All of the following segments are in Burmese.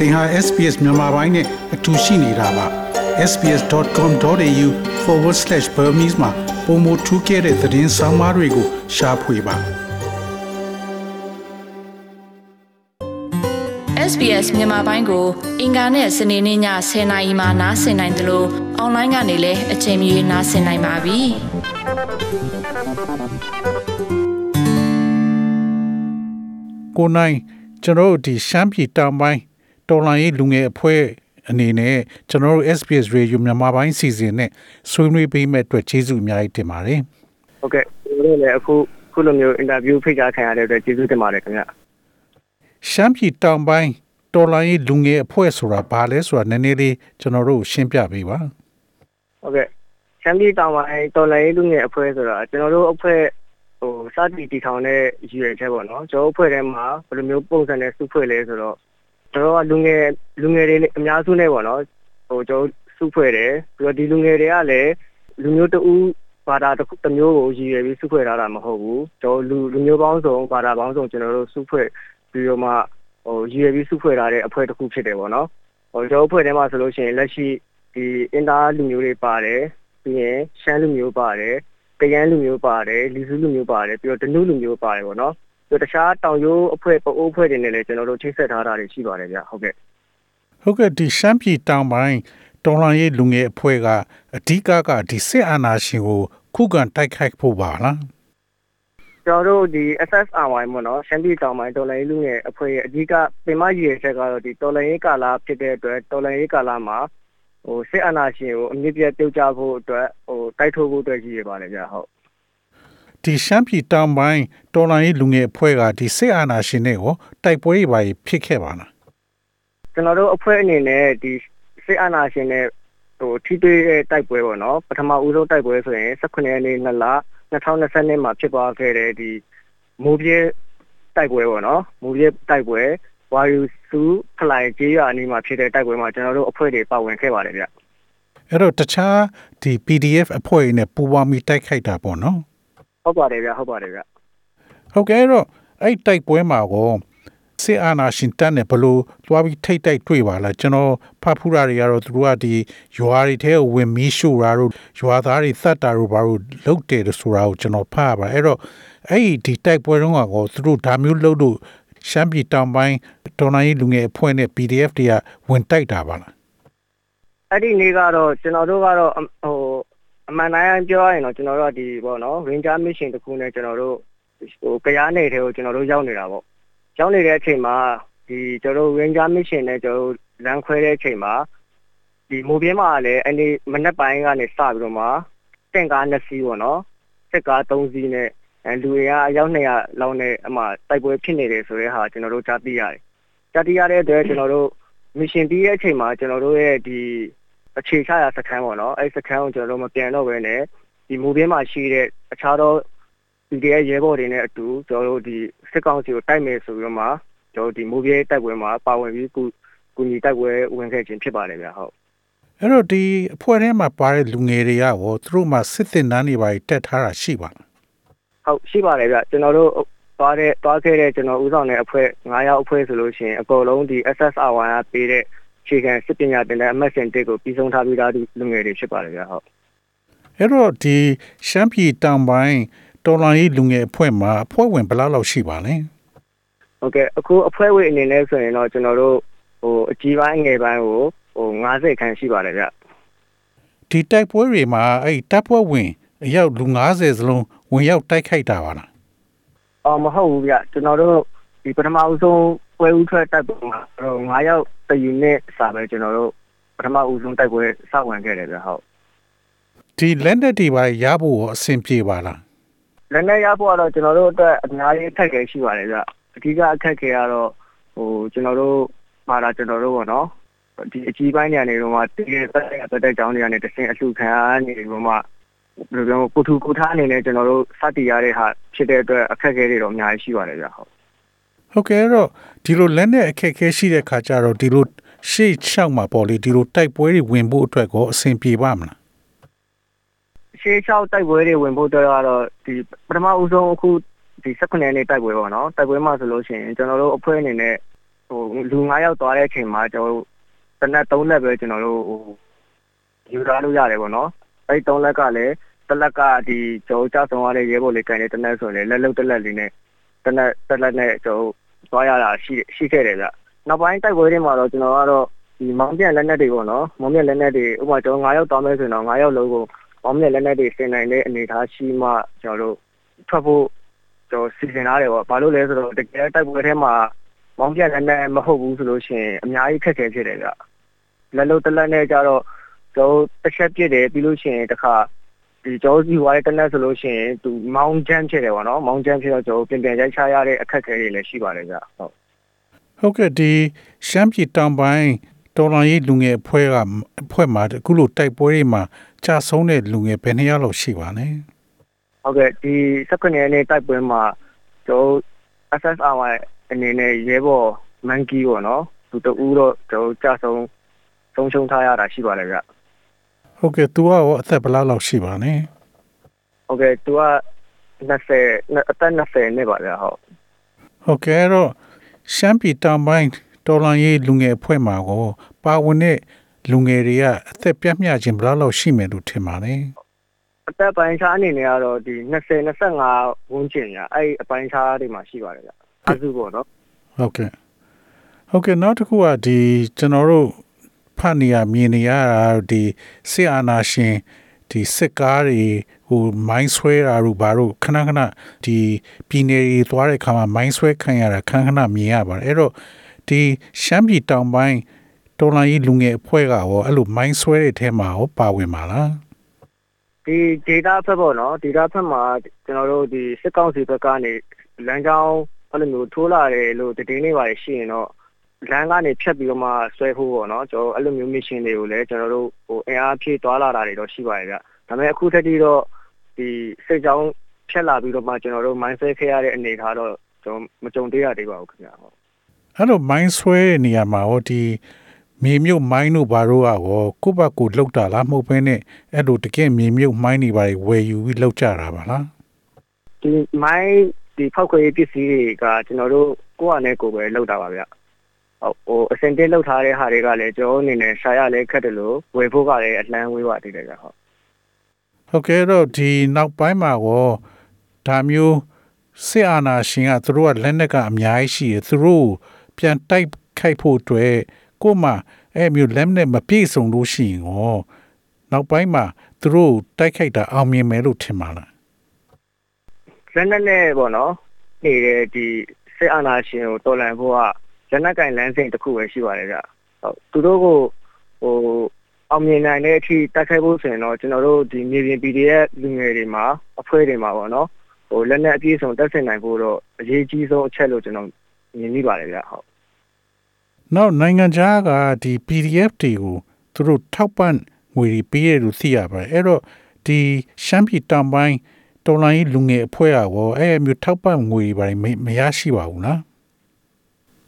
သင်ဟာ SPS မြန်မာပိုင်းနဲ့အတူရှိနေတာပါ sbs.com.au/burmese မှာပုံမထူးခဲ့တဲ့သတင်းစာမားတွေကိုရှားဖွေပါ SBS မြန်မာပိုင်းကို အင်ကာနဲ့စနေနေ့ည10:00နာရီမှနားဆင်နိုင်တယ်လို့အွန်လိုင်းကနေလည်းအချိန်မီနားဆင်နိုင်ပါပြီ။ကိုနိုင်ကျွန်တော်တို့ဒီရှမ်းပြည်တောင်ပိုင်း တော်လိုင်းရေးလူငယ်အဖွဲ့အနေနဲ့ကျွန်တော်တို့ SBS Radio မြန်မာပိုင်းစီစဉ်နဲ့ဆွေးနွေးပေးမဲ့အတွက်ကျေးဇူးအများကြီးတင်ပါတယ်ဟုတ်ကဲ့ကျွန်တော်တို့လည်းအခုခုလိုမျိုးအင်တာဗျူးဖိတ်ကြားခံရတဲ့အတွက်ကျေးဇူးတင်ပါတယ်ခင်ဗျရှမ်းပြည်တောင်ပိုင်းတော်လိုင်းရေးလူငယ်အဖွဲ့ဆိုတာဘာလဲဆိုတာနည်းနည်းလေးကျွန်တော်တို့ရှင်းပြပေးပါဟုတ်ကဲ့ချမ်းပြည်တောင်ပိုင်းတော်လိုင်းလူငယ်အဖွဲ့ဆိုတာကျွန်တော်တို့အဖွဲ့ဟိုစတင်တည်ထောင်တဲ့ရည်ရွယ်ချက်ပေါ့နော်ကျွန်တော်အဖွဲ့ထဲမှာဘယ်လိုမျိုးပုံစံနဲ့စုဖွဲ့လဲဆိုတော့ ကျွန်တော်ကလူငယ်လူငယ်တွေအများစုနဲ့ပေါ့နော်ဟိုကျွန်တော်စုဖွဲ့တယ်ပြီးတော့ဒီလူငယ်တွေကလည်းလူမျိုးတဦးဘာသာတစ်ခုတစ်မျိုးကိုရည်ရွယ်ပြီးစုဖွဲ့ထားတာမဟုတ်ဘူးကျွန်တော်လူလူမျိုးပေါင်းစုံဘာသာပေါင်းစုံကျွန်တော်တို့စုဖွဲ့ပြီးတော့မှဟိုရည်ရွယ်ပြီးစုဖွဲ့ထားတဲ့အဖွဲ့တစ်ခုဖြစ်တယ်ပေါ့နော်ဟိုကျွန်တော်အဖွဲ့ထဲမှာဆိုလို့ရှိရင်လက်ရှိဒီအင်တာလူမျိုးတွေပါတယ်ပြီးရင်ရှမ်းလူမျိုးပါတယ်ကရန်လူမျိုးပါတယ်လီစုလူမျိုးပါတယ်ပြီးတော့တနုလူမျိုးပါတယ်ပေါ့နော်ပြီး တော့တခြားတောင်ရိုးအဖွဲ့ပအိုးအဖွဲ့တွေနဲ့လည်းကျွန်တော်တို့ချိတ်ဆက်ထားတာတွေရှိပါတယ်ဗျဟုတ်ကဲ့ဟုတ်ကဲ့ဒီရှမ်းပြည်တောင်ပိုင်းတော်လိုင်းရေးလူငယ်အဖွဲ့ကအဓိကကဒီစစ်အာဏာရှင်ကိုခုခံတိုက်ခိုက်ဖို့ပါလားကျွန်တော်တို့ဒီ SSRY ပေါ့နော်ရှမ်းပြည်တောင်ပိုင်းတော်လိုင်းလူငယ်အဖွဲ့ရဲ့အဓိကပင်မရည်ရွယ်ချက်ကတော့ဒီတော်လိုင်းရေးကာလဖြစ်တဲ့အတွက်တော်လိုင်းရေးကာလမှာဟိုစစ်အာဏာရှင်ကိုအမြင့်ပြတ်ပြုတ်ကျဖို့အတွက်ဟိုတိုက်ထုတ်ဖို့အတွက်ရည်ရွယ်ပါတယ်ဗျဟုတ် ဒီရှမ်းပြည်တောင်ပိုင်းတော်လိုင်းရေးလူငယ်အဖွဲ့ကဒီစစ်အာဏာရှင်တွေကိုတိုက်ပွဲတွေပါဖြစ်ခဲ့ပါလားကျွန်တော်တို့အဖွဲ့အနေနဲ့ဒီစစ်အာဏာရှင်နဲ့ဟိုထိတွေ့တဲ့တိုက်ပွဲပေါ့နော်ပထမဦးဆုံးတိုက်ပွဲဆိုရင်18ရက်နေ့2လ2020မှာဖြစ်သွားခဲ့တဲ့ဒီမိုးပြဲတိုက်ပွဲပေါ့နော်မိုးပြဲတိုက်ပွဲဝါယူစုဖလိုက်ကြေးရွာအနီးမှာဖြစ်တဲ့တိုက်ပွဲမှာကျွန်တော်တို့အဖွဲ့တွေပါဝင်ခဲ့ပါတယ်ဗျအဲ့တော့တခြားဒီ PDF အဖွဲ့တွေနဲ့ပူးပေါင်းပြီးတိုက်ခိုက်တာပေါ့နော် ဟုတ်ပါတယ်ဗျဟုတ်ပါတယ်ဗျဟုတ်ကဲ့အဲ့တော့အဲ့တိုက်ပွဲမှာကိုစစ်အာဏာရှင်တပ်နဲ့ဘလို့သွားပြီးထိတ်တိုက်တွေ့ပါလားကျွန်တော်ဖတ်ဖူးတာတွေကတော့သူတို့ကဒီရွာတွေထဲကိုဝင်မီးရှို့တာတို့ရွာသားတွေသတ်တာတို့ဘာလို့လုပ်တယ်လို့ဆိုတာကိုကျွန်တော်ဖတ်ရပါအဲ့တော့အဲ့ဒီဒီတိုက်ပွဲတုန်းကကိုသူတို့ဒါမျိုးလုပ်လို့ရှမ်းပြည်တောင်ပိုင်းတော်နိုင်ရေးလူငယ်အဖွဲ့နဲ့ PDF တွေကဝင်တိုက်တာပါလားအဲ့ဒီနေ့ကတော့ကျွန်တော်တို့ကတော့အဟို အမှန်တိုင်းပြောရရင်တော့ကျွန်တော်တို့ကဒီပေါ့နော် Ranger Mission တစ်ခုနဲ့ကျွန်တော်တို့ဟိုကရားနယ်ထဲကိုကျွန်တော်တို့ရောက်နေတာပေါ့ရောက်နေတဲ့အချိန်မှာဒီကျွန်တော်တို့ Ranger Mission နဲ့ကျွန်တော်တို့လမ်းခွဲတဲ့အချိန်မှာဒီမိုးပြင်းမှာလည်းအဲ့ဒီမနက်ပိုင်းကနေစပြီးတော့မှတင့်ကား2စီးပေါ့နော်စစ်ကား3စီးနဲ့အဲလူတွေကအယောက်200လောက်နဲ့အမှတိုက်ပွဲဖြစ်နေတယ်ဆိုတဲ့ဟာကျွန်တော်တို့ကြားသိရတယ်ကြားသိရတဲ့အတွက်ကျွန်တော်တို့ mission ပြီးတဲ့အချိန်မှာကျွန်တော်တို့ရဲ့ဒီ အခြေချရာစခန်းပေါ့နော်အဲ့စခန်းကိုကျွန်တော်တို့မပြန်တော့ဘဲနဲ့ဒီမူပြင်းမှာရှိတဲ့အခြားသော PDF ရဲဘော်တွေနဲ့အတူကျွန်တော်တို့ဒီစစ်ကောင်စီကိုတိုက်မယ်ဆိုပြီးတော့မှကျွန်တော်တို့ဒီမူပြင်းတိုက်ပွဲမှာပါဝင်ပြီးကုကူညီတိုက်ပွဲဝင်ခဲ့ခြင်းဖြစ်ပါတယ်ဗျဟုတ်အဲ့တော့ဒီအဖွဲ့ထဲမှာပါတဲ့လူငယ်တွေကရောသူတို့မှစစ်စစ်နန်းတွေပါတက်ထားတာရှိပါလားဟုတ်ရှိပါတယ်ဗျကျွန်တော်တို့သွားတဲ့သွားခဲ့တဲ့ကျွန်တော်ဦးဆောင်တဲ့အဖွဲ့9ယောက်အဖွဲ့ဆိုလို့ရှိရင်အကုန်လုံးဒီ SSR1 ကပေးတဲ့ ခြေခံစစ်ပညာတင်တဲ့အမတ်စင်တစ်ကိုပြီးဆုံးထားပြီးသားလူငယ်တွေဖြစ်ပါတယ်ဗျဟုတ်အဲ့တော့ဒီရှမ်းပြည်တောင်ပိုင်းတော်လိုင်းရေးလူငယ်အဖွဲ့မှာအဖွဲ့ဝင်ဘယ်လောက်လောက်ရှိပါလဲဟုတ်ကဲ့အခုအဖွဲ့ဝင်အနေနဲ့ဆိုရင်တော့ကျွန်တော်တို့ဟိုအကြီးပိုင်းငယ်ပိုင်းကိုဟို90ခန်းရှိပါတယ်ဗျဒီတိုက်ပွဲတွေမှာအဲ့တပ်ဖွဲ့ဝင်အယောက်လူ90စလုံးဝင်ရောက်တိုက်ခိုက်တာပါလားအော်မဟုတ်ဘူးဗျကျွန်တော်တို့ဒီပထမဦးဆုံး ပွဲဦးထွက်တိုက်ပွဲမှာဟို9ယောက်တယူနစ်စာပဲကျွန်တော်တို့ပထမဦးဆုံးတိုက်ပွဲစဝင်ခဲ့တယ်ဗျဟုတ်ဒီလက်နက်တွေပါရဖို့ရောအဆင်ပြေပါလားလက်နဲ့ရဖို့ကတော့ကျွန်တော်တို့အတွက်အများကြီးအခက်အခဲရှိပါတယ်ဗျအဓိကအခက်အခဲကတော့ဟိုကျွန်တော်တို့မှာလာကျွန်တော်တို့ပေါ့နော်ဒီအကြီးပိုင်းနေရာနေတော့မှတကယ်တက်တက်တက်ကြောင်းတွေကနေတဆင်အလှခံအားနေတော့မှဘယ်လိုပြောကိုထူကိုထားအနေနဲ့ကျွန်တော်တို့စတင်ရတဲ့ဟာဖြစ်တဲ့အတွက်အခက်အခဲတွေတော့အများကြီးရှိပါတယ်ဗျဟုတ် ဟုတ်ကဲ့အဲ့တော့ဒီလိုလက်နက်အခက်အခဲရှိတဲ့ခါကျတော့ဒီလိုရှေ့ချောက်မှာပေါ့လေဒီလိုတိုက်ပွဲတွေဝင်ဖို့အတွက်ကိုအဆင်ပြေပါမလားရှေးချောက်တိုက်ပွဲတွေဝင်ဖို့အတွက်ကတော့ဒီပထမဦးဆုံးအခုဒီ18ရက်နေ့တိုက်ပွဲပေါ့နော်တိုက်ပွဲမှာဆိုလို့ရှိရင်ကျွန်တော်တို့အဖွဲ့အနေနဲ့ဟိုလူ9ယောက်သွားတဲ့အချိန်မှာကျွန်တော်တို့တနက်3လက်ပဲကျွန်တော်တို့ဟိုယူထားလို့ရတယ်ပေါ့နော်အဲ့3လက်ကလည်းတစ်လက်ကဒီကျွန်တော်ကြောက်ဆောင်ရတဲ့ရဲဘော်လေးကန်နေတနက်ဆိုရင်လက်လုံးတစ်လက်လေးနဲ့တနက်တစ်လက်နဲ့ကျွန်တော် သွားရတာရှိရှိခဲ့တယ်ဗျနောက်ပိုင်းတိုက်ပွဲတွေမှာတော့ကျွန်တော်ကတော့ဒီမောင်းပြန်လက်နက်တွေပေါ့နော်မောင်းပြန်လက်နက်တွေဥပမာကျွန်တော်9ယောက်တောင်းမယ်ဆိုရင်တော့9ယောက်လုံးကိုမောင်းပြန်လက်နက်တွေဆင်နိုင်တဲ့အနေအထားရှိမှကျွန်တော်တို့ထွက်ဖို့ကျွန်တော်စီစဉ်ထားတယ်ပေါ့ဘာလို့လဲဆိုတော့တကယ်တိုက်ပွဲထဲမှာမောင်းပြန်လက်နက်မဟုတ်ဘူးဆိုလို့ရှိရင်အများကြီးခက်ခဲဖြစ်တယ်ဗျလက်လုံးတစ်လက်နဲ့ကြတော့ကျွန်တော်တစ်ချက်ပြစ်တယ်ပြီးလို့ရှိရင်တစ်ခါ ဒီကျောင်းစီဝိုင်းတနက်ဆိုလို့ရှိရင်သူမောင်းချမ်းဖြစ်တယ်ပေါ့နော်မောင်းချမ်းဖြစ်တော့ကျွန်တော်ပြင်ပြန်ရိုက်ချရတဲ့အခက်အခဲတွေလည်းရှိပါတယ်ဗျဟုတ်ဟုတ်ကဲ့ဒီရှမ်းပြည်တောင်ပိုင်းတော်လိုင်းရေးလူငယ်အဖွဲ့ကအဖွဲ့မှာအခုလိုတိုက်ပွဲတွေမှာကြာဆုံးတဲ့လူငယ်ဘယ်နှစ်ယောက်လောက်ရှိပါလဲဟုတ်ကဲ့ဒီ19ရက်နေ့တိုက်ပွဲမှာကျွန်တော် SSR အနေနဲ့ရဲဘော်မန်ကီပေါ့နော်သူတူတော့ကျွန်တော်ကြာဆုံးဆုံးရှုံးထားရတာရှိပါတယ်ဗျ ဟုတ်ကဲ့ तू ရောအသက်ဘယ်လောက်လောက်ရှိပါလဲဟုတ်ကဲ့သူက20အသက်20နဲ့ပါဗျဟုတ်ဟုတ်ကဲ့အဲ့တော့ရှမ်းပြည်တောင်ပိုင်းတော်လိုင်းရေးလူငယ်အဖွဲ့မှာကိုပါဝင်တဲ့လူငယ်တွေကအသက်ပြတ်မြခြင်းဘယ်လောက်လောက်ရှိမယ်လို့ထင်ပါလဲအသက်ပိုင်းခြားအနေနဲ့ကတော့ဒီ20 25ဝန်းကျင်ညာအဲ့အပိုင်းခြားတွေမှာရှိပါတယ်ဗျအစုပေါ့နော်ဟုတ်ကဲ့ဟုတ်ကဲ့နောက်တစ်ခုကဒီကျွန်တော်တို့ ဖတ်နေရမြင်နေရတာဒီစစ်အာဏာရှင်ဒီစစ်ကားတွေဟိုမိုင်းဆွဲတာတို့ဘာတို့ခဏခဏဒီပြည်နယ်တွေသွားတဲ့ခါမှာမိုင်းဆွဲခံရတာခဏခဏမြင်ရပါတယ်အဲ့တော့ဒီရှမ်းပြည်တောင်ပိုင်းတော်လိုင်းကြီးလူငယ်အဖွဲ့ကရောအဲ့လိုမိုင်းဆွဲတဲ့ထဲမှာရောပါဝင်ပါလားဒီ data ဖက်ပေါ့နော် data ဖက်မှာကျွန်တော်တို့ဒီစစ်ကောင်စီဘက်ကနေလမ်းကြောင်းအဲ့လိုမျိုးထိုးလာတယ်လို့တည်င်းနေပါရှိရင်တော့ လမ်းကနေဖြတ်ပြီးတော့မှဆွဲဖို့ပေါ့နော်ကျွန်တော်အဲ့လိုမျိုး mission တွေကိုလည်းကျွန်တော်တို့ဟိုအင်အားဖြည့်သွားလာတာတွေတော့ရှိပါတယ်ဗျဒါပေမဲ့အခုထက်ထိတော့ဒီစိတ်ကြောင်းဖြတ်လာပြီးတော့မှကျွန်တော်တို့ mindset ခဲ့ရတဲ့အနေအထားတော့ကျွန်တော်မကြုံသေးရသေးပါဘူးခင်ဗျာဟုတ်အဲ့လိုမိုင်းဆွဲတဲ့နေရာမှာရောဒီမြေမြုပ်မိုင်းတို့ဘာတို့ကရောကိုယ့်ဘက်ကိုလှုပ်တာလားမဟုတ်ဘဲနဲ့အဲ့လိုတကယ်မြေမြုပ်မိုင်းတွေပါတွေဝယ်ယူပြီးလှုပ်ကြတာပါလားဒီမိုင်းဒီဖောက်ခွဲရေးပစ္စည်းတွေကကျွန်တော်တို့ကိုယ့်အနေနဲ့ကိုယ်ပဲလောက်တာပါဗျ ဟုတ်ဟိုအစင်တင်လောက်ထားတဲ့ဟာတွေကလည်းကျွန်တော်အနေနဲ့ရှာရလဲခက်တယ်လို့ဝယ်ဖို့ကလည်းအလန်းဝေးပါသေးတယ်ဗျဟုတ်ဟုတ်ကဲ့တော့ဒီနောက်ပိုင်းမှာရောဒါမျိုးစစ်အာဏာရှင်ကသူတို့ကလက်နက်ကအများကြီးရှိတယ်သူတို့ပြန်တိုက်ခိုက်ဖို့အတွက်ကို့မှာအဲ့မျိုးလက်နက်မပြည့်စုံလို့ရှိရင်ရောနောက်ပိုင်းမှာသူတို့တိုက်ခိုက်တာအောင်မြင်မယ်လို့ထင်ပါလားလက်နက်နဲ့ပေါ့နော်နေတဲ့ဒီစစ်အာဏာရှင်ကိုတော်လှန်ဖို့က လက်နက်ကင်လမ်းစဉ်တစ်ခုပဲရှိပါတယ်ဗျဟုတ်သူတို့ကိုဟိုအောင်မြင်နိုင်တဲ့အထိတိုက်ခိုက်ဖို့ဆိုရင်တော့ကျွန်တော်တို့ဒီမြေပြင် PDF လူငယ်တွေမှာအဖွဲ့တွေမှာပေါ့နော်ဟိုလက်နက်အပြည့်စုံတက်ဆင်နိုင်ဖို့တော့အရေးကြီးဆုံးအချက်လို့ကျွန်တော်မြင်မိပါတယ်ဗျဟုတ်နောက်နိုင်ငံခြားကဒီ PDF တွေကိုသူတို့ထောက်ပံ့ငွေတွေပေးရလို့သိရပါတယ်အဲ့တော့ဒီရှမ်းပြည်တောင်ပိုင်းတော်လိုင်းကြီးလူငယ်အဖွဲ့ကရောအဲ့အမျိုးထောက်ပံ့ငွေတွေပါမမရရှိပါဘူးလား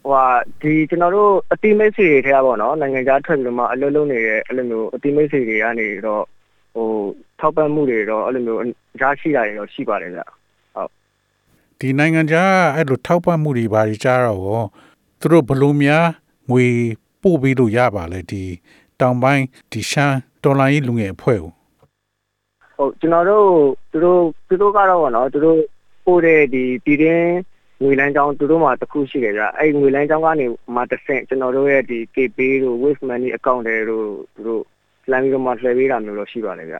ဟိုဟာဒီကျွန်တော်တို့အတိမိတ်ဆွေတွေထဲကပေါ့နော်နိုင်ငံခြားထွက်ပြီးတော့မှအလုပ်လုပ်နေတဲ့အဲ့လိုမျိုးအတိမိတ်ဆွေတွေကနေတော့ဟိုထောက်ပံ့မှုတွေတော့အဲ့လိုမျိုးရရှိတာတွေတော့ရှိပါတယ်ဗျဒီနိုင်ငံခြားကအဲ့လိုထောက်ပံ့မှုတွေပါကြတော့ရောသူတို့ဘယ်လို့များငွေပို့ပြီးလို့ရပါလဲဒီတောင်ပိုင်းဒီရှမ်းတော်လိုင်းကြီးလူငယ်အဖွဲ့ကိုဟုတ်ကျွန်တော်တို့သူတို့သူတို့ကတော့ပေါ့နော်သူတို့ပို့တဲ့ဒီပြည်တွင်း ငွေလမ်းကြောင်းသူတို့မှာတစ်ခုရှိတယ်ဗျအဲ့ငွေလမ်းကြောင်းကနေမှတစ်ဆင့်ကျွန်တော်တို့ရဲ့ဒီ KP တို့ Wave Money account တွေတို့သူတို့လမ်းပြီးတော့မှလှည့်ပေးတာမျိုးတော့ရှိပါတယ်ဗျ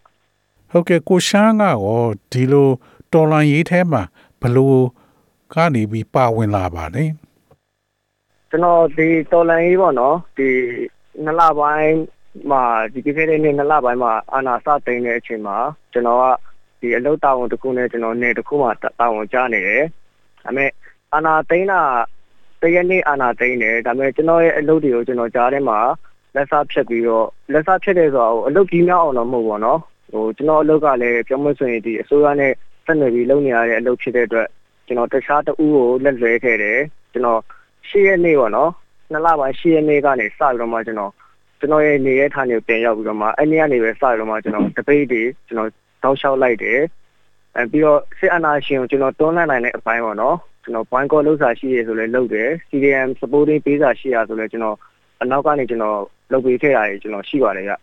ဟုတ်ကဲ့ကိုရှမ်းကရောဒီလိုတော်လိုင်းရေးထဲမှာဘယ်လို့ကနေပြီးပါဝင်လာပါလဲကျွန်တော်ဒီတော်လန်ရေးပေါ့နော်ဒီနှစ်လပိုင်းမှာဒီကိစ္စတွေနဲ့နှစ်လပိုင်းမှာအာနာစသိမ်းတဲ့အချိန်မှာကျွန်တော်ကဒီအလုပ်တာဝန်တစ်ခုနဲ့ကျွန်တော်နေတစ်ခုမှတာဝန်ကြားနေတယ်။ဒါပေမဲ့ အာနာသိမ်းတာတရက်နေ့အာနာသိမ်းတယ်ဒါပေမဲ့ကျွန်တော်ရဲ့အလုပ်တွေကိုကျွန်တော်ကြားထဲမှာလက်စားဖြတ်ပြီးတော့လက်စားဖြတ်တယ်ဆိုတော့အလုပ်ကြီးများအောင်တော့မဟုတ်ဘူးနော်။ဟိုကျွန်တော်အလုပ်ကလည်းပြောမလို့ဆိုရင်ဒီအစိုးရနဲ့ဆက်နွယ်ပြီးလုပ်နေရတဲ့အလုပ်ဖြစ်တဲ့အတွက်ကျွန်တော်တခြားတဦးကိုလက်လွဲခဲ့တယ်ကျွန်တော်ရှေ့ရက်နေ့ပေါ့နော်နှစ်လပိုင်းရှေ့ရက်နေ့ကနေစပြီးတော့မှကျွန်တော်ကျွန်တော်ရဲ့နေရထားနေကိုပြန်ရောက်ပြီးတော့မှအဲ့နေ့ကနေပဲစပြီးတော့မှကျွန်တော်တပိတ်တွေကျွန်တော်တောက်လျှောက်လိုက်တယ်အဲပြီးတော့စစ်အာဏာရှင်ကိုကျွန်တော်တွန်းလှန်နိုင်တဲ့အပိုင်းပေါ့နော် ကျွန်တော် boycott လုပ်စာရှိရဆိုလဲလုပ်တယ် CDM supporting ပေးစာရှိရဆိုလဲကျွန်တော်အနောက်ကနေကျွန်တော်လုပ်ပေးခဲ့တာတွေကျွန်တော်ရှိပါတယ်ဗျ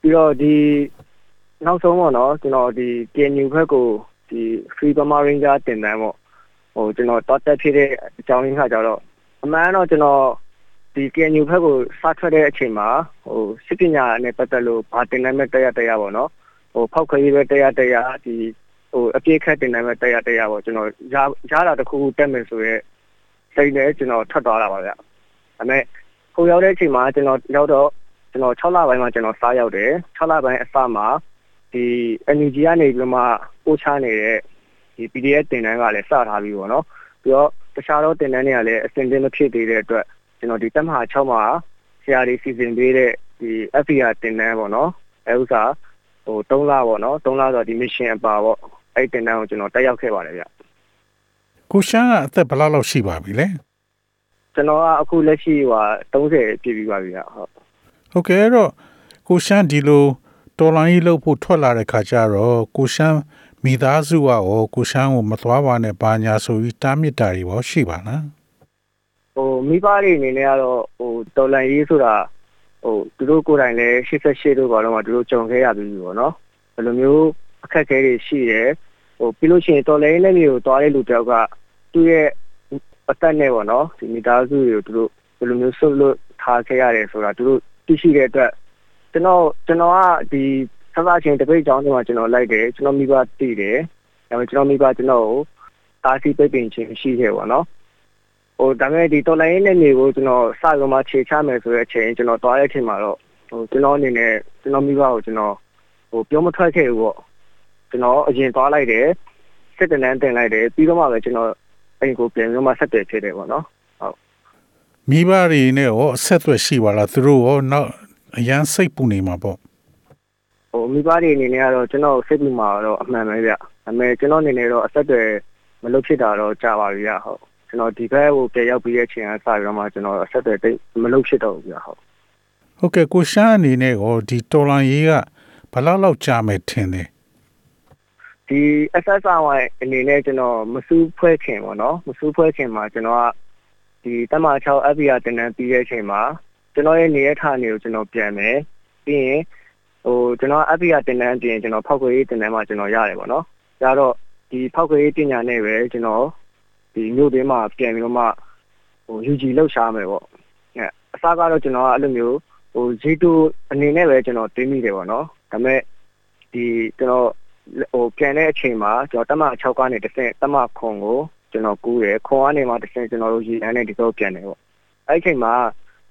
ပြီးတော့ဒီနောက်ဆုံးပေါ့နော်ကျွန်တော်ဒီ KNU ဘက်ကိုဒီ Free Burma Ranger တင်တန်းပေါ့ဟိုကျွန်တော်တောတက်ဖြစ်တဲ့အကြောင်းရင်းခါကြတော့အမှန်တော့ကျွန်တော်ဒီ KNU ဘက်ကိုစထွက်တဲ့အချိန်မှာဟိုစစ်ပညာနဲ့ပတ်သက်လို့ဘာတင်နိုင်မဲ့တရားတရားပေါ့နော်ဟိုဖောက်ခွေးပဲတရားတရားဒီ ဟိုအပြည့်ခတ်တင်နိုင်မဲ့တရားတရားပေါ့ကျွန်တော်ရရတာတစ်ခုခုတက်မယ်ဆိုရဲစိတ်နဲ့ကျွန်တော်ထွက်သွားတာပါဗျဒါပေမဲ့ဟိုရောက်တဲ့အချိန်မှာကျွန်တော်ရောက်တော့ကျွန်တော်6လပိုင်းမှာကျွန်တော်စားရောက်တယ်6လပိုင်းအစမှာဒီ NUG ကနေပြီးမှပို့ချနေတဲ့ဒီ PDF တင်တန်းကလည်းစထားပြီးပေါ့နော်ပြီးတော့တခြားသောတင်တန်းတွေကလည်းအစင်တင်မဖြစ်သေးတဲ့အတွက်ကျွန်တော်ဒီတက်မဟာ6မှာဆရာတွေစီစဉ်ပေးတဲ့ဒီ FPR တင်တန်းပေါ့နော်အဲဥစ္စာဟို3လပေါ့နော်3လဆိုဒီ mission အပါပေါ့ အဲ့တင်တန်းကိုကျွန်တော်တက်ရောက်ခဲ့ပါတယ်ဗျကိုရှမ်းကအသက်ဘယ်လောက်လောက်ရှိပါပြီလဲကျွန်တော်ကအခုလက်ရှိဟို30ပြည့်ပြီးပါပြီဗျဟုတ်ဟုတ်ကဲ့အဲ့တော့ကိုရှမ်းဒီလိုတော်လိုင်းကြီးလုပ်ဖို့ထွက်လာတဲ့ခါကျတော့ကိုရှမ်းမိသားစုကရောကိုရှမ်းကိုမသွားပါနဲ့ဘာညာဆိုပြီးတားမြစ်တာတွေရောရှိပါလားဟိုမိဘတွေအနေနဲ့ကတော့ဟိုတော်လန်ရေးဆိုတာဟိုသူတို့ကိုယ်တိုင်လည်း88တို့ဘာလို့မှသူတို့ကြုံခဲ့ရပြီးပြီပေါ့နော်ဘယ်လိုမျိုးအခက်အခဲတွေရှိတယ် ဟိုပြီးလို့ရှိရင်တော်လန်ရေးနဲ့မျိုးသွားတဲ့လူတယောက်ကသူ့ရဲ့အသက်နဲ့ပေါ့နော်ဒီမိသားစုတွေကိုသူတို့ဘယ်လိုမျိုးဆုတ်လို့ထားခဲ့ရတယ်ဆိုတာသူတို့သိရှိတဲ့အတွက်ကျွန်တော်ကျွန်တော်ကဒီစကားချင်းတပိတ်ကြောင်းတွေမှာကျွန်တော်လိုက်တယ်ကျွန်တော်မိဘတည်တယ်ဒါပေမဲ့ကျွန်တော်မိဘကျွန်တော်ကိုတားဆီးပိတ်ပင်ခြင်းရှိခဲ့ပေါ့နော်ဟိုဒါပေမဲ့ဒီတော်လိုင်းနဲ့နေကိုကျွန်တော်စရုံမှာခြေချမယ်ဆိုတဲ့အချိန်ကျွန်တော်သွားတဲ့အချိန်မှာတော့ဟိုကျွန်တော်အနေနဲ့ကျွန်တော်မိဘကိုကျွန်တော်ဟိုပြောမထွက်ခဲ့ဘူးပေါ့ ကျွန်တော်အရင်သွားလိုက်တယ်စစ်တနန်းတင်လိုက်တယ်ပြီးတော့မှပဲကျွန်တော်အိမ်ကိုပြန်ပြီးမှဆက်တယ်ဖြစ်တယ်ပေါ့နော်မိဘတွေနဲ့ရောအဆက်အသွယ်ရှိပါလားသူတို့ရောနောက်အရန်စိတ်ပူနေမှာပေါ့ဟိုမိဘတွေအနေနဲ့ကတော့ကျွန်တော်စိတ်ပူမှာတော့အမှန်ပဲဗျဒါပေမဲ့ကျွန်တော်အနေနဲ့တော့အဆက်တွေမလုပ်ဖြစ်တာတော့ကြာပါပြီဗျဟုတ်ကျွန်တော်ဒီဘက်ကိုပြန်ရောက်ပြီးတဲ့အချိန်ကစပြီးတော့မှကျွန်တော်အဆက်တွေတိတ်မလုပ်ဖြစ်တော့ဘူးဗျဟုတ်ဟုတ်ကဲ့ကိုရှမ်းအနေနဲ့ရောဒီတော်လိုင်းကြီးကဘယ်လောက်လောက်ကြာမယ်ထင်တယ် ဒီ SSRY အနေနဲ့ကျွန်တော်မစူးဖွဲခင်ပေါ့နော်မစူးဖွဲခင်မှာကျွန်တော်ကဒီတမ6 FBR တင်တန်းပြီးတဲ့အချိန်မှာကျွန်တော်ရဲ့နေရဌာနေကိုကျွန်တော်ပြန်မယ်ပြီးရင်ဟိုကျွန်တော် FBR တင်တန်းပြင်ကျွန်တော်ဖောက်ခွေရေးတင်တန်းမှာကျွန်တော်ရတယ်ပေါ့နော်ရတော့ဒီဖောက်ခွေရေးပညာနဲ့ပဲကျွန်တော်ဒီမြို့တွင်းမှာပြန်ပြီးတော့မှဟို UG လောက်ရှားမယ်ပေါ့အဲအစားကတော့ကျွန်တော်ကအဲ့လိုမျိုးဟို G2 အနေနဲ့ပဲကျွန်တော်တွေးမိတယ်ပေါ့နော်ဒါပေမဲ့ဒီကျွန်တော် ဟိုပြန်တဲ့အချိန်မှာကျွန်တော်တမ6ကနေတစ်ဆင့်တမခွန်ကိုကျွန်တော်ကူးတယ်ခွန်ကနေမှတစ်ဆင့်ကျွန်တော်တို့ရေလမ်းနဲ့ဒီတော့ပြန်တယ်ပေါ့အဲ့ဒီအချိန်မှာ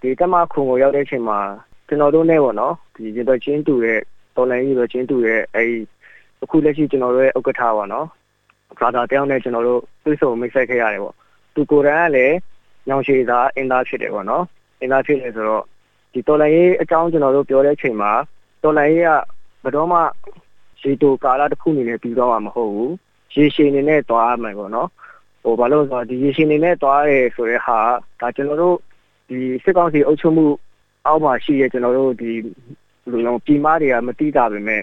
ဒီတမခွန်ကိုရောက်တဲ့အချိန်မှာကျွန်တော်တို့နဲ့ပေါ့နော်ဒီရေတော့ချင်းတူတဲ့တော်လိုင်းကြီးတော့ချင်းတူတဲ့အဲ့ဒီအခုလက်ရှိကျွန်တော်တို့ရဲ့ဥက္ကဋ္ဌပါနော်ဘာသာတောင်းနဲ့ကျွန်တော်တို့သွေးဆုံမိတ်ဆက်ခဲ့ရတယ်ပေါ့သူကိုယ်တိုင်ကလည်းညောင်ရှည်သာအင်သားဖြစ်တယ်ပေါ့နော်အင်သားဖြစ်နေဆိုတော့ဒီတော်လိုင်းကြီးအကြောင်းကျွန်တော်တို့ပြောတဲ့အချိန်မှာတော်လိုင်းကြီးကဘယ်တော့မှ ရေတိုကာလတစ်ခုအနေနဲ့ပြီးတော့မှာမဟုတ်ဘူးရေရှည်အနေနဲ့သွားရမယ်ပေါ့နော်ဟိုဘာလို့လဲဆိုတော့ဒီရေရှည်အနေနဲ့သွားရဲဆိုတဲ့ဟာဒါကျွန်တော်တို့ဒီစစ်ကောင်စီအုပ်ချုပ်မှုအောက်မှာရှိရဲ့ကျွန်တော်တို့ဒီလူလုံးပြည်မားတွေကမတိတာပဲမဲ့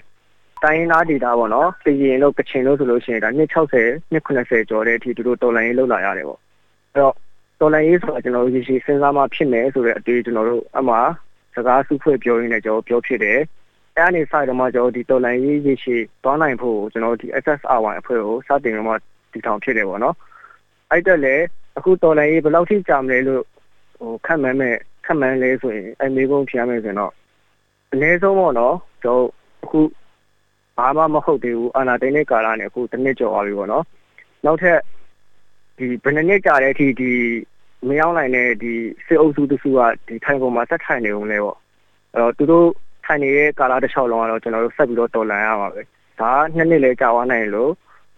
တိုင်းရင်းသားဒေတာပေါ့နော်ပြည်ရင်လို့ကချင်လို့ဆိုလို့ရှိရင်ဒါ260 290ကျော်တဲ့အထိသူတို့တော်လိုင်းရေးလောက်လာရတယ်ပေါ့အဲ့တော့တော်လိုင်းရေးဆိုတာကျွန်တော်တို့ရေရှည်စဉ်းစားမှဖြစ်မယ်ဆိုတဲ့အတွေ့ကျွန်တော်တို့အမှစကားစုဖွဲ့ပြောရင်းနဲ့ကျွန်တော်ပြောဖြစ်တယ် အဲ့အနေဆိုင်တော့မှကျွန်တော်ဒီတော်လိုင်းရေးရေရှည်တောင်းနိုင်ဖို့ကျွန်တော်ဒီ SSR1 အဖွဲ့ကိုစတင်တော့မှတည်ထောင်ဖြစ်တယ်ပေါ့နော်အဲ့တက်လေအခုတော်လိုင်းရေးဘယ်လောက်ထိကြာမလဲလို့ဟိုခက်မှန်းမဲ့ခက်မှန်းလဲဆိုရင်အမေကုန်းဖြားမယ်ဆိုရင်တော့အနည်းဆုံးပေါ့နော်ကျွန်တော်အခုဘာမှမဟုတ်သေးဘူးအာနာတိုင်းတဲ့ကာလနဲ့အခုတစ်နှစ်ကျော်သွားပြီပေါ့နော်နောက်ထပ်ဒီဘယ်နှစ်နှစ်ကြာတဲ့အထိဒီမရောက်နိုင်တဲ့ဒီစစ်အုပ်စုတစုကဒီထိုင်ပေါ်မှာဆက်ထိုင်နေုံလဲပေါ့အဲ့တော့သူတို့ ထိုင်နေတဲ့ကာလတစ်လျှောက်လုံးကတော့ကျွန်တော်တို့ဆက်ပြီးတော့တော်လန်ရပါပဲဒါကနှစ်နှစ်လဲကြာသွားနိုင်လို့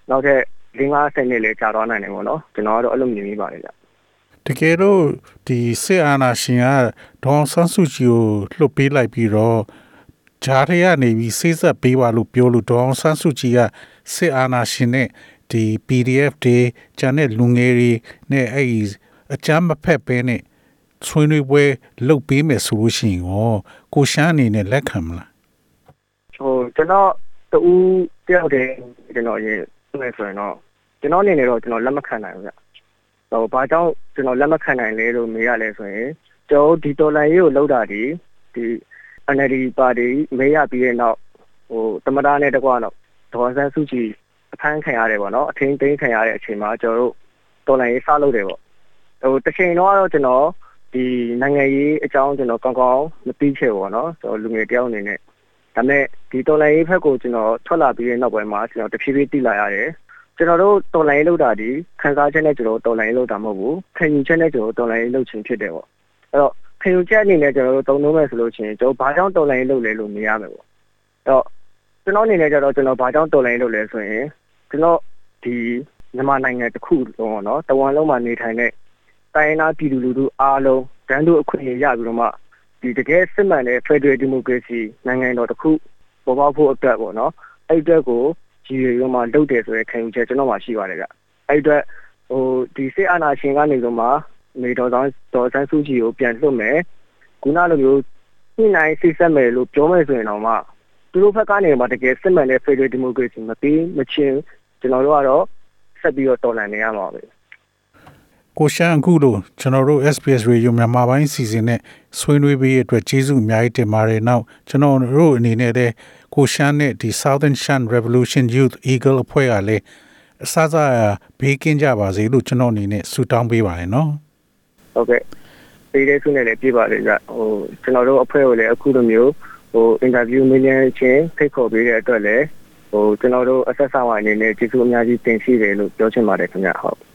နောက်ထပ်၄50နှစ်လဲကြာသွားနိုင်တယ်ပေါ့နော်ကျွန်တော်ကတော့အဲ့လိုမြင်မိပါတယ်ဗျတကယ်တော့ဒီစစ်အာဏာရှင်ကဒေါအောင်ဆန်းစုကြည်ကိုလှုပ်ပေးလိုက်ပြီးတော့ဂျားတွေကနေပြီးစိတ်ဆက်ပေးပါလို့ပြောလို့ဒေါအောင်ဆန်းစုကြည်ကစစ်အာဏာရှင်နဲ့ဒီ PDF တွေဂျန်တဲ့လူငယ်တွေနဲ့အဲ့ဒီအကြမ်းမဖက်ပဲနဲ့ ဆွေးနွေးပွဲလုပ်ပေးမယ်ဆိုလို့ရှိရင်ရောကိုရှမ်းအနေနဲ့လက်ခံမလားဟိုကျွန်တော်တူတယောက်တည်းကျွန်တော်ရေးဆိုနေဆိုရင်တော့ကျွန်တော်အနေနဲ့တော့ကျွန်တော်လက်မခံနိုင်ဘူးဗျဟိုဘာကြောင့်ကျွန်တော်လက်မခံနိုင်လဲလို့မေးရလဲဆိုရင်ကျွန်တော်ဒီတော်လန်ရေးကိုလောက်တာဒီဒီ NLD ပါတီမေးရပြီးတဲ့နောက်ဟိုတမတာနဲ့တကွာတော့ဒေါ်ဆန်းစုကြည်အဖမ်းခံရတယ်ပေါ့နော်အထင်းသိမ်းခံရတဲ့အချိန်မှာကျွန်တော်တို့တော်လန်ရေးစလုပ်တယ်ပေါ့ဟိုတစ်ချိန်တော့ကတော့ကျွန်တော် ဒီနိုင်ငံရေးအကြောင်းကျွန်တော်ကောင်းကောင်းမသိချေပေါ့နော်ကျွန်တော်လူငယ်တယောက်အနေနဲ့ဒါပေမဲ့ဒီတော်လိုင်းရေးဘက်ကိုကျွန်တော်ထွက်လာပြီးတဲ့နောက်ပိုင်းမှာကျွန်တော်တဖြည်းဖြည်းသိလာရတယ်ကျွန်တော်တို့တော်လိုင်းရေးလုပ်တာဒီခံစားချက်နဲ့ကျွန်တော်တော်လိုင်းရေးလုပ်တာမဟုတ်ဘူးခံယူချက်နဲ့ကျွန်တော်တော်လိုင်းရေးလုပ်ခြင်းဖြစ်တယ်ပေါ့အဲ့တော့ခံယူချက်အနေနဲ့ကျွန်တော်တို့တုံ့လုံးမဲ့ဆိုလို့ရှိရင်ကျွန်တော်ဘာကြောင့်တော်လိုင်းရေးလုပ်လဲလို့မြင်ရမယ်ပေါ့အဲ့တော့ကျွန်တော်အနေနဲ့ကျတော့ကျွန်တော်ဘာကြောင့်တော်လိုင်းရေးလုပ်လဲဆိုရင်ကျွန်တော်ဒီမြန်မာနိုင်ငံတစ်ခုလုံးပေါ့နော်တဝန်လုံးမှာနေထိုင်တဲ့ တိုင်းရင်းသားပြည်သူလူထုအားလုံးတန်းတူအခွင့်အရေးရပြီးတော့မှဒီတကယ်စစ်မှန်တဲ့ Federal Democracy နိုင်ငံတော်တစ်ခုပေါ်ပေါက်ဖို့အတွက်ပေါ့နော်အဲ့အတွက်ကိုရည်ရွယ်ပြီးမှလုပ်တယ်ဆိုတဲ့ခံယူချက်ကျွန်တော်မှရှိပါတယ်ဗျအဲ့အတွက်ဟိုဒီစစ်အာဏာရှင်ကနေတော့မှနေတော်ဆောင်တော်ဆန်းစုကြည်ကိုပြန်လွှတ်မယ်ခုနလိုမျိုးညှိနှိုင်းစိတ်ဆက်မယ်လို့ပြောမယ်ဆိုရင်တော့မှသူတို့ဘက်ကနေမှတကယ်စစ်မှန်တဲ့ Federal Democracy မပြီးမချင်းကျွန်တော်တို့ကတော့ဆက်ပြီးတော့တော်လှန်နေရမှာပဲ ကိုရှမ်းအခုလို့ကျွန်တော်တို့ SPS Radio မြန်မာပိုင်းစီစဉ်နဲ့ဆွေးနွေးပေးရတဲ့အတွက်ကျေးဇူးအများကြီးတင်ပါတယ်။နောက်ကျွန်တော်တို့အနေနဲ့လည်းကိုရှမ်းနဲ့ဒီ Southern Shan Revolution Youth Eagle အဖွဲ့ကလည်းအစစဘေးကင်းကြပါစေလို့ကျွန်တော်အနေနဲ့ဆုတောင်းပေးပါတယ်နော်ဟုတ်ကဲ့ပေးတဲ့ဆုနဲ့လည်းပြပါတယ်ကြဟိုကျွန်တော်တို့အဖွဲ့ကိုလည်းအခုလိုမျိုးဟိုအင်တာဗျူးမင်းချင်းဖိတ်ခေါ်ပေးတဲ့အတွက်လည်းဟိုကျွန်တော်တို့အဆက်ဆောင်းအနေနဲ့ကျေးဇူးအများကြီးတင်ရှိတယ်လို့ပြောချင်ပါတယ်ခင်ဗျဟုတ်